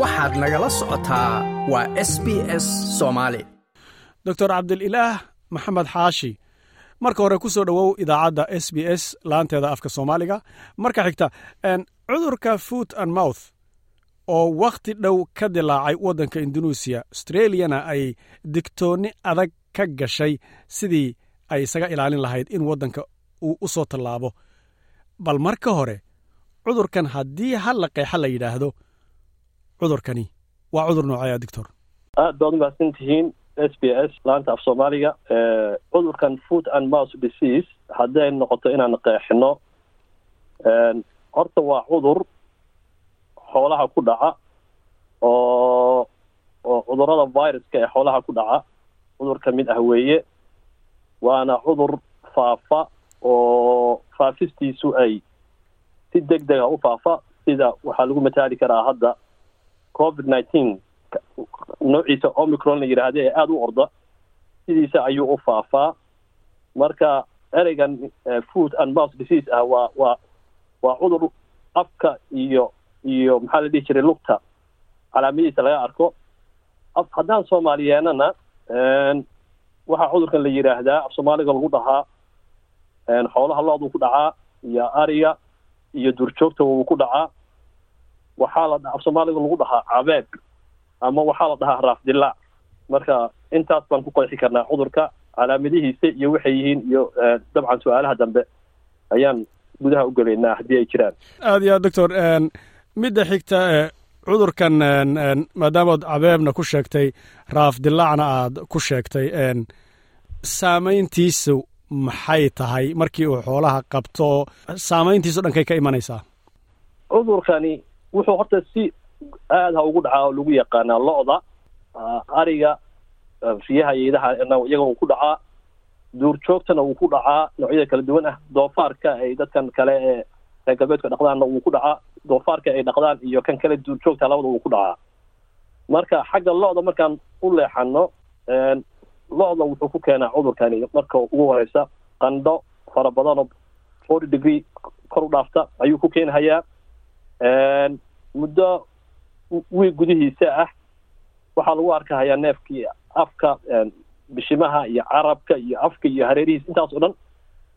waxaad nagala socotaa waa s b s soomaali doctor cabdililaah maxamed xaashi marka hore ku soo dhowow idaacadda s b s laanteeda afka soomaaliga. Marka xigta cudurka foot and mouth oo wakhti dhow ka dilaacay waddanka indunuusiya australiyana ay digtoonni adag ka gashay sidii ay isaga ilaalin lahayd in waddanka uu u soo tallaabo. Bal marka hore cudurkan haddii hal la qeexa la yidhaahdo cudurkani. Waa cudur noocaya doctor? Aad baad umahadsan tihiin s b s laanta af soomaaliga cudurkan foot and mouse disease. Hadday noqoto inaan qeexino horta waa cudur xoolaha ku dhaca oo oo cudurrada viruska ee xoolaha ku dhaca. Cudur ka mid ah weeye waana cudur faafa oo faafistiisu ay si deg dega u faafa. Sida waxaa lagu mataali karaa hadda covid nineteen noociisa omicron la yidhaahda ee aada u orda sidiisa ayuu u faafaa. Marka ereygan food and mouse disease ah waa waa waa cudur afka iyo iyo maxaa la dhihi jiray lugta. Calaamadihiisa laga arko. Af haddaan soomaaliyeenana waxaa cudurkan la yidhaahdaa af soomaaliga lagu dhahaa. Xoolaha lo-du ku dhacaa iyo ariga iyo duurjoogta wuu ku dhacaa waxaa la af soomaaliga lagu dhahaa cabeeb ama waxaa la dhahaa raafdilaac marka intaas baan ku qeexi karnaa cudurka calaamadihiisa iyo waxay yihiin iyo dabcan su'aalaha dambe. Ayaan gudaha u gelaynaa haddii ay jiraan. Aad iyo aad doctor midda xigta cudurkan maadaamaad cabeebna ku sheegtay raafdilaacna aad ku sheegtay saamayntiisu maxay tahay? Markii uu xoolaha qabto saamayntiisu dhankay ka imanaysaa? Cudurkani wuxuu horta si aada ha ugu dhacaa oo lagu yaqaanaa lo-da ariga riyaha yeedaha iyaga uu ku dhacaa duurjoogtana wuu ku dhacaa noocyada kala duwan ah doofaarka ay dadkan kale ee reer galbeedka dhaqdaanna wuu ku dhacaa doofaarka ay dhaqdaan iyo kan kale duurjoogta labada wuu ku dhacaa. Marka xagga lo-da markaan u leexano lo-da wuxuu ku keenaa cudurkani marka ugu horeysa qandho fara badan oo forty degree kor u dhaafta ayuu ku keenhayaa muddo wiig gudihiisa ah waxaa lagu arkahayaa neefkii afka bishimaha iyo carabka iyo afka iyo hareerihiis intaas oo dhan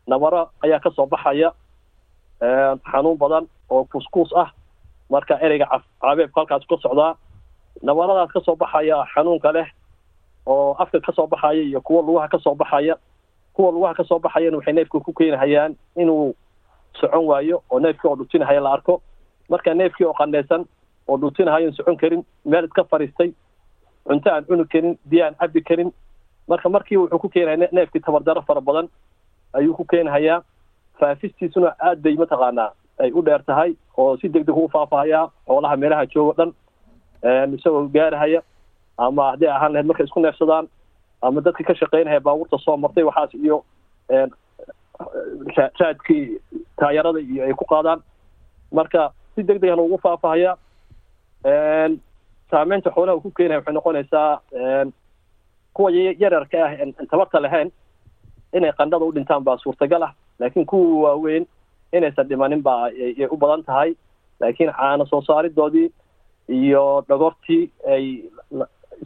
nabaro ayaa ka soo baxaya xanuun badan oo kuuskuus ah. Marka ereyga cabeebka halkaas ka socdaa nabaradaas ka soo baxaya xanuunka leh oo afka ka soo baxaya iyo kuwa lugaha ka soo baxaya. Kuwa lugaha ka soo baxayana waxay neefka ku keenahayaan inuu socon waayo oo neefkii oo dhutinahaya la arko marka neefkii oo qandhaysan oo dhutinahayon socon karin meel iska fadhiistay cunto aan cuni karin biyo aan cabi karin. Marka markii wuxuu ku keenaya neefkii tabardaro fara badan ayuu ku keenahayaa faafistiisuna aad bay mataqaanaa. Ay u dheer tahay oo si deg deg u faafahayaa xoolaha meelaha joogo dhan isagoo gaarahaya ama hadday ahaan lahayd markay isku neefsadaan ama dadka ka shaqeynahaya baabuurta soo martay waxaas iyo raadkii taayarada iyo ay ku qaadaan. Marka si deg degana ugu faafahaya saameynta xoolaha uu ku keenaya waxay noqonaysaa kuwa yararka ah en tabarta lahayn inay qandhada u dhintaan baa suurtagal ah. Laakiin kuwa waaweyn inaysan dhimanin baa ay u badan tahay. Laakiin caano soo saaridoodii iyo dhagortii ay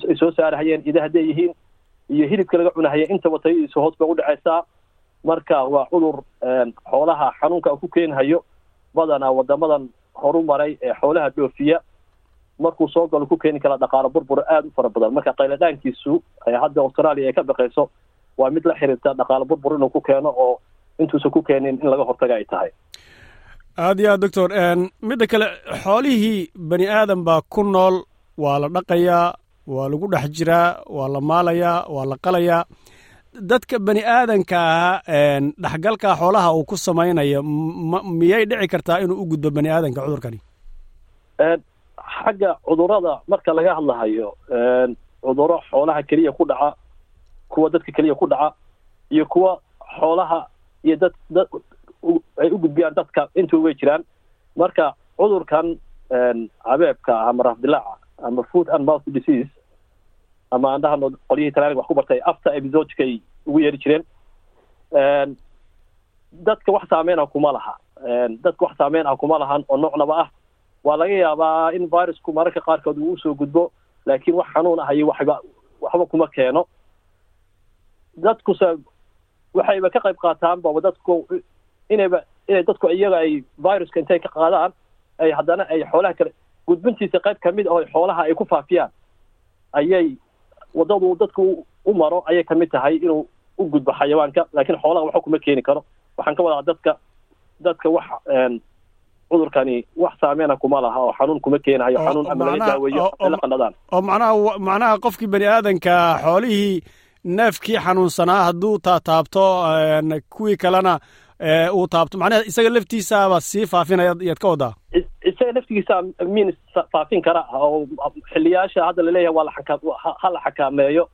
ay soo saarahayeen ida hadday yihiin iyo hilibka laga cunahaya intaba tayadiisu hoos bay udhacaysaa marka waa cudur xoolaha xanuunka ku keenhayo badanaa wadamadan horu maray ee xoolaha dhoofiya. Markuu soo galo ku keeni kara dhaqaalo burbur aada u fara badan. Marka qayladhaankiisu hadda australia ay ka baqayso waa mid la xiriirta dhaqaalo burbur inuu ku keeno oo intuusan ku keenin in laga hortaga ay tahay. Aada iyo aad doctor. Midda kale xoolihii bani aadan baa ku nool. Waa la dhaqayaa waa lagu dhex jiraa waa la maalayaa waa la qalayaa dadka bani aadanka ah dhexgalka xoolaha uu ku samaynayo miyay dhici kartaa inuu u gudbo bani aadanka cudurkani? Xagga cudurrada marka laga hadlahayo cuduro xoolaha keliya ku dhaca kuwa dadka keliya ku dhaca iyo kuwa xoolaha iyo dad dad ay u gudbiyaan dadka intuu way jiraan. Marka cudurkan cabeebka ama raafdilaaca ama food and mouth disease ama aan dhahano qolyihii talaaniga wax ku bartay after episodka ay ugu yeeri jireen. Dadka wax saameyn ah kuma laha. Dadka wax saameyn ah kuma lahan oo noocnaba ah. Waa laga yaabaa in virusku mararka qaarkood uu u soo gudbo laakiin wax xanuun ah iyo waxba waxba kuma keeno. Dadkuse waxayba ka qayb qaataan baba dadku inayba inay dadku iyaga ay viruska intay ka qaadaan ay haddana ay xoolaha kale gudbintiisa qayb ka mid ah oo xoolaha ay ku faafiyaan ayay waddadu dadku u maro ayay ka mid tahay inuu u gudbo xayawaanka. Laakiin xoolaha waxba kuma keeni karo. Waxaan ka wadaa dadka dadka wax cudurkani wax saameyna kuma laha oo xanuun kuma keenayo. Xanuun ama laga daaweeyo la qandhadaan oo macnaha macnaha qofkii bani aadanka xoolihii neefkii xanuunsanaa hadduu taataabto kuwii kalena uu taabto. Macnaha isaga laftiisaaba sii faafinaya yaad ka wadaa isaga laftigiisa min faafin kara oo xiliyaasha hadda la leeyahay waa ha la xakaameeyo.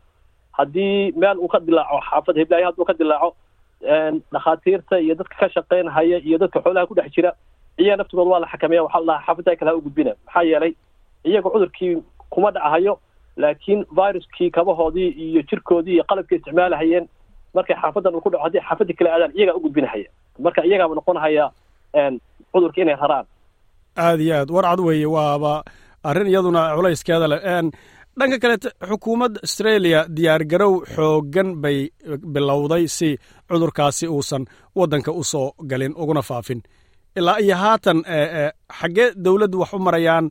Haddii meel uu ka dilaaco xaafad hiblaayo hadduu ka dilaaco dhakhaatiirta iyo dadka ka shaqeynhaya iyo dadka xoolaha ku dhex jira iyaga naftigooda waa la xakameeya waxaa la dhahaa xaafadda kale ha u gudbina maxaa yeelay iyaga cudurkii kuma dhacahayo laakiin viruskii kabahoodii iyo jirkoodii iyo qalabkii isticmaalahayeen markay xaafadan uu ku dhaco haddii xaafadii kale aadaan iyagaa u gudbinahaya. Marka iyagaaba noqonhaya cudurka inay raraan aada iyo aad. Warcad weeye waaba arrin iyaduna culayskeeda leh. Dhanka kaleete xukuumadda australia diyaargarow xooggan bay bilowday si cudurkaasi uusan waddanka u soo galin uguna faafin. Ilaa iyo haatan xaggee dowladdu wax u marayaan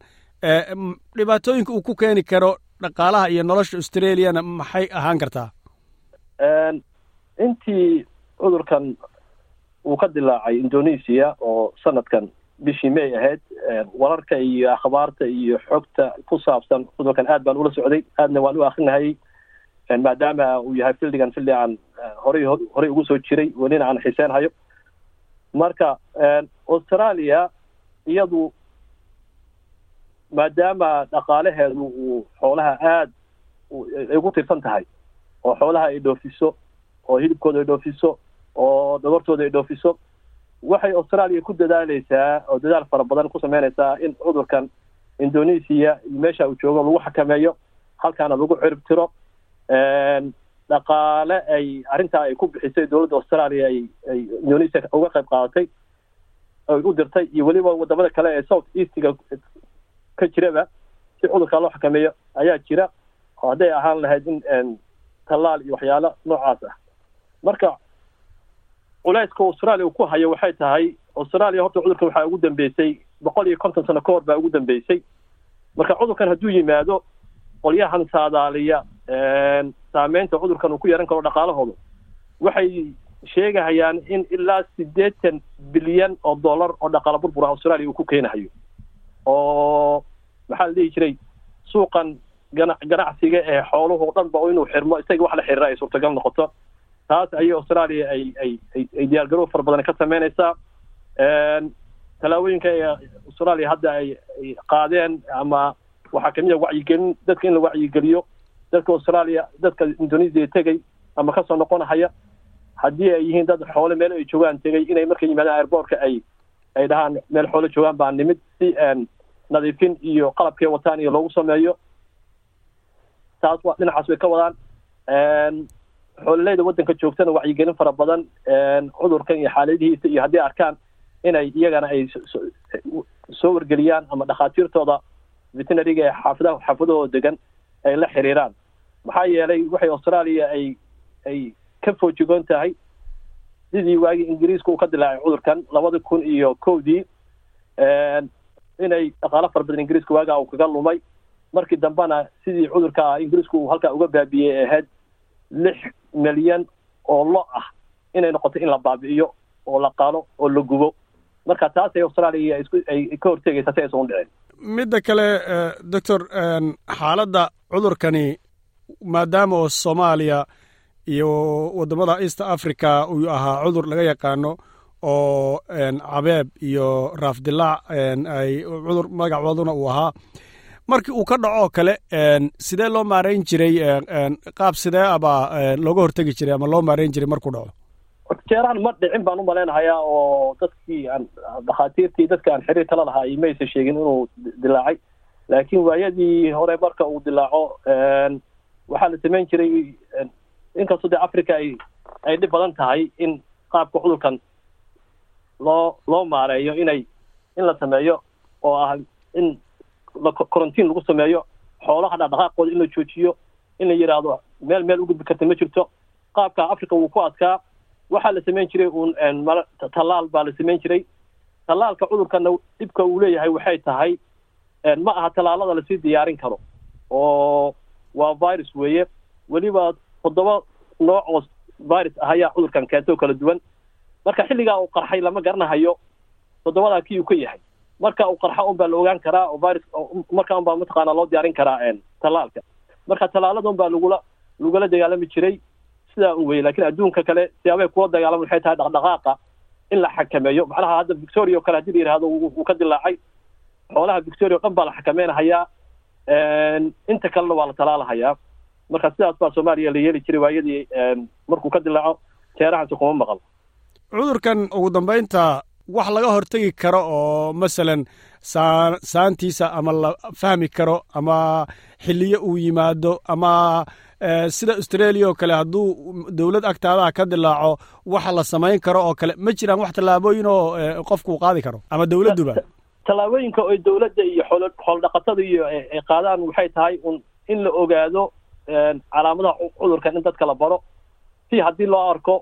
dhibaatooyinka uu ku keeni karo dhaqaalaha iyo nolosha australiana maxay ahaan kartaa? Intii cudurkan uu ka dilaacay indonesia oo sanadkan bishii may ahayd wararka iyo akhbaarta iyo xogta ku saabsan cudurkan aad baan ula socday. Aadna waan u akrinahayay maadaama uu yahay fildigan fildi aan horey horey ugu soo jiray welina aan xiiseenhayo marka australia iyadu maadaama dhaqaalaheedu uu xoolaha aad ay ugu tirsan tahay oo xoolaha ay dhoofiso oo hilibkooda ay dhoofiso oo dhabartooda ay dhoofiso waxay australia ku dadaaleysaa oo dadaal fara badan ku sameynaysaa in cudurkan indonesia meesha uu joogo lagu xakameeyo halkaana lagu cirib tiro. Dhaqaale ay arrintaa ay ku bixisay dowladda australia ay ay indonesia uga qayb qaadatay ay u dirtay iyo weliba waddamada kale ee south eastga ka jiraba si cudurkaa loo xakameeyo ayaa jira. Oo hadday ahaan lahayd in tallaal iyo waxyaalo noocaas ah. Marka culayska australia uu ku hayo waxay tahay australia horta cudurkan waxaa ugu dambeysay boqol iyo konton sano ka hor baa ugu dambeysay. Marka cudurkan hadduu yimaado qolyahan saadaaliya saameynta cudurkan uu ku yeehan karo dhaqaalahooda. Waxay sheegahayaan in ilaa siddeetan bilyan oo dollar oo dhaqaala burbura australia uu ku keenahayo. Oo maxaa la dhihi jiray? Suuqan gana ganacsiga ee xooluhu dhan ba inuu xirmo isaga wax la xiriira ay suurtagal noqoto taas ayay australia ay ay ay ay diyaargarow fara badan ka sameynaysaa tallaabooyinka ee australia hadda ay ay qaadeen ama waxaa ka mid a wacyigelin dadka in la wacyigeliyo dadka australia dadka indonesia tegay ama ka soo noqonahaya. Haddii ay yihiin dad xoole meel ay joogaan tegay inay markay yimaadaan airbortka ay ay dhahaan meel xoole joogaan baa nimid si nadiifin iyo qalabkay wataan iyo loogu sameeyo. Taas waa dhinacaas way ka wadaan xoololeyda waddanka joogtana wacyigelin fara badan cudurkan iyo xaaladihiisa iyo haddii arkaan inay iyagana ay soo wargeliyaan ama dhakhaatiirtooda veterinariga ee xaafadaha xaafadahooda degan ay la xiriiraan. Maxaa yeelay waxay australia ay ay ka foojigoon tahay. Sidii waagii ingiriiska uu ka dilaacay cudurkan labada kun iyo kowdii inay dhaqaalo fara badan ingiriiska waagaa uu kaga lumay. Markii dambena sidii cudurka ingiriisku uu halkaa uga baabi'iyey ahayd lix milyan oo lo ah inay noqoto in la baabi'iyo oo la qalo oo la gubo. Marka taasay australia ay ka hortegaysaa si aysan u dhicin. Midda kale doctor xaaladda cudurkani maadaama oo soomaaliya iyo waddamada east africa uu ahaa cudur laga yaqaano oo cabeeb iyo raafdilaac ay cudur magacooduna uu ahaa markii uu ka dhacoo kale sidee loo maarayn jiray qaab sidee aba looga hortegi jiray ama loo maarayn jiray markuu dhaco? Jeeraan ma dhicin baan u malaynahayaa oo dadkii aan dhakhaatiirtii dadka aan xiriir kala lahaa iyo maysa sheegin inuu dilaacay. Laakiin waayadii hore marka uu dilaaco waxaa la samayn jiray inkastoo dee africa ay ay dhib badan tahay in qaabka cudurkan loo loo maareeyo inay in la sameeyo oo ah in quarantine lagu sameeyo xoolaha dhaqdhaqaaqooda in la joojiyo in la yidhaahdo meel meel u gudbi karta ma jirto. Qaabka africa wuu ku adkaa waxaa la samayn jiray uun tallaal baa la samayn jiray. Tallaalka cudurkana dhibka uu leeyahay waxay tahay ma aha tallaalada la sii diyaarin karo oo waa virus weeye. Weliba toddoba nooc oo virus ah ayaa cudurkan keentay oo kala duwan. Marka xilligaa uu qarxay lama garanahayo toddobadaa kii uu ka yahay marka uu qarxa un baa la ogaan karaa oo virus marka un baa loo diyaarin karaa tallaalka. Marka tallaalada un lagula lagula dagaalami jiray sidaa un weye laakiin adduunka kale siyaabay kula dagaalama waxay tahay dhaqdhaqaaqa in la xakameeyo. Macnaha hadda victoria o kale haddii la yihahdo wuu ka dilaacay xoolaha victoria o dhan baa la xakameynahayaa inta kalena waa la talaalahayaa marka sidaas baa soomaaliya la yeeli jiray waayadii markuu ka dilaaco teerahansi kuma maqal. Cudurkan ugu dambaynta wax laga hortegi karo oo masalan saa saantiisa ama la fahmi karo ama xiliyo uu yimaado ama sida australia oo kale hadduu dowlad agtaadaha ka dilaaco waxa la samayn karo oo kale ma jiraan wax tallaabooyin oo qofkuu qaadi karo ama dowladduba tallaabooyinka oy dowladda iyo xool xoolo dhaqatada iyo ay qaadaan waxay tahay un in la ogaado calaamadaha cudurkan in dadka la baro. Si haddii loo arko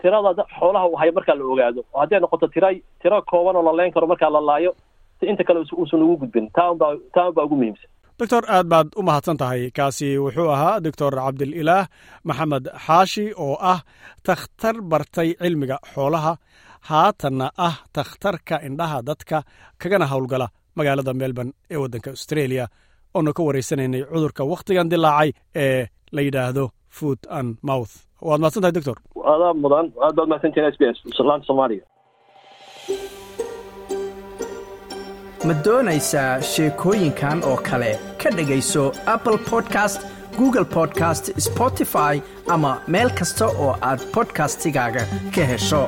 tirada xoolaha hayo markaa la ogaado. Oo hadday noqoto tira tiro kooban oo la leyn karo markaa la laayo si inta kale uusan ugu gudbin. Taa unbaa taa unbaa ugu muhiimsan. Doctor aad baad u mahadsan tahay. Kaasi wuxuu ahaa doctor cabdililaah maxamed xaashi oo ah takhtar bartay cilmiga xoolaha. Haatanna ah takhtarka indhaha dadka kagana howlgala magaalada melbourne ee waddanka australia. Oona ka waraysanaynay cudurka wakhtigan dilaacay ee la yidhaahdo food and mouth. Waad mahadsan tahay doctor. Adaa mudan aad baad mahadsantihin s b s. Laanta soomaaliya ma doonaysaa sheekooyinkan oo kale. Ka dhegayso apple podcast google podcast spotify ama meel kasta oo aad bodkastigaaga ka hesho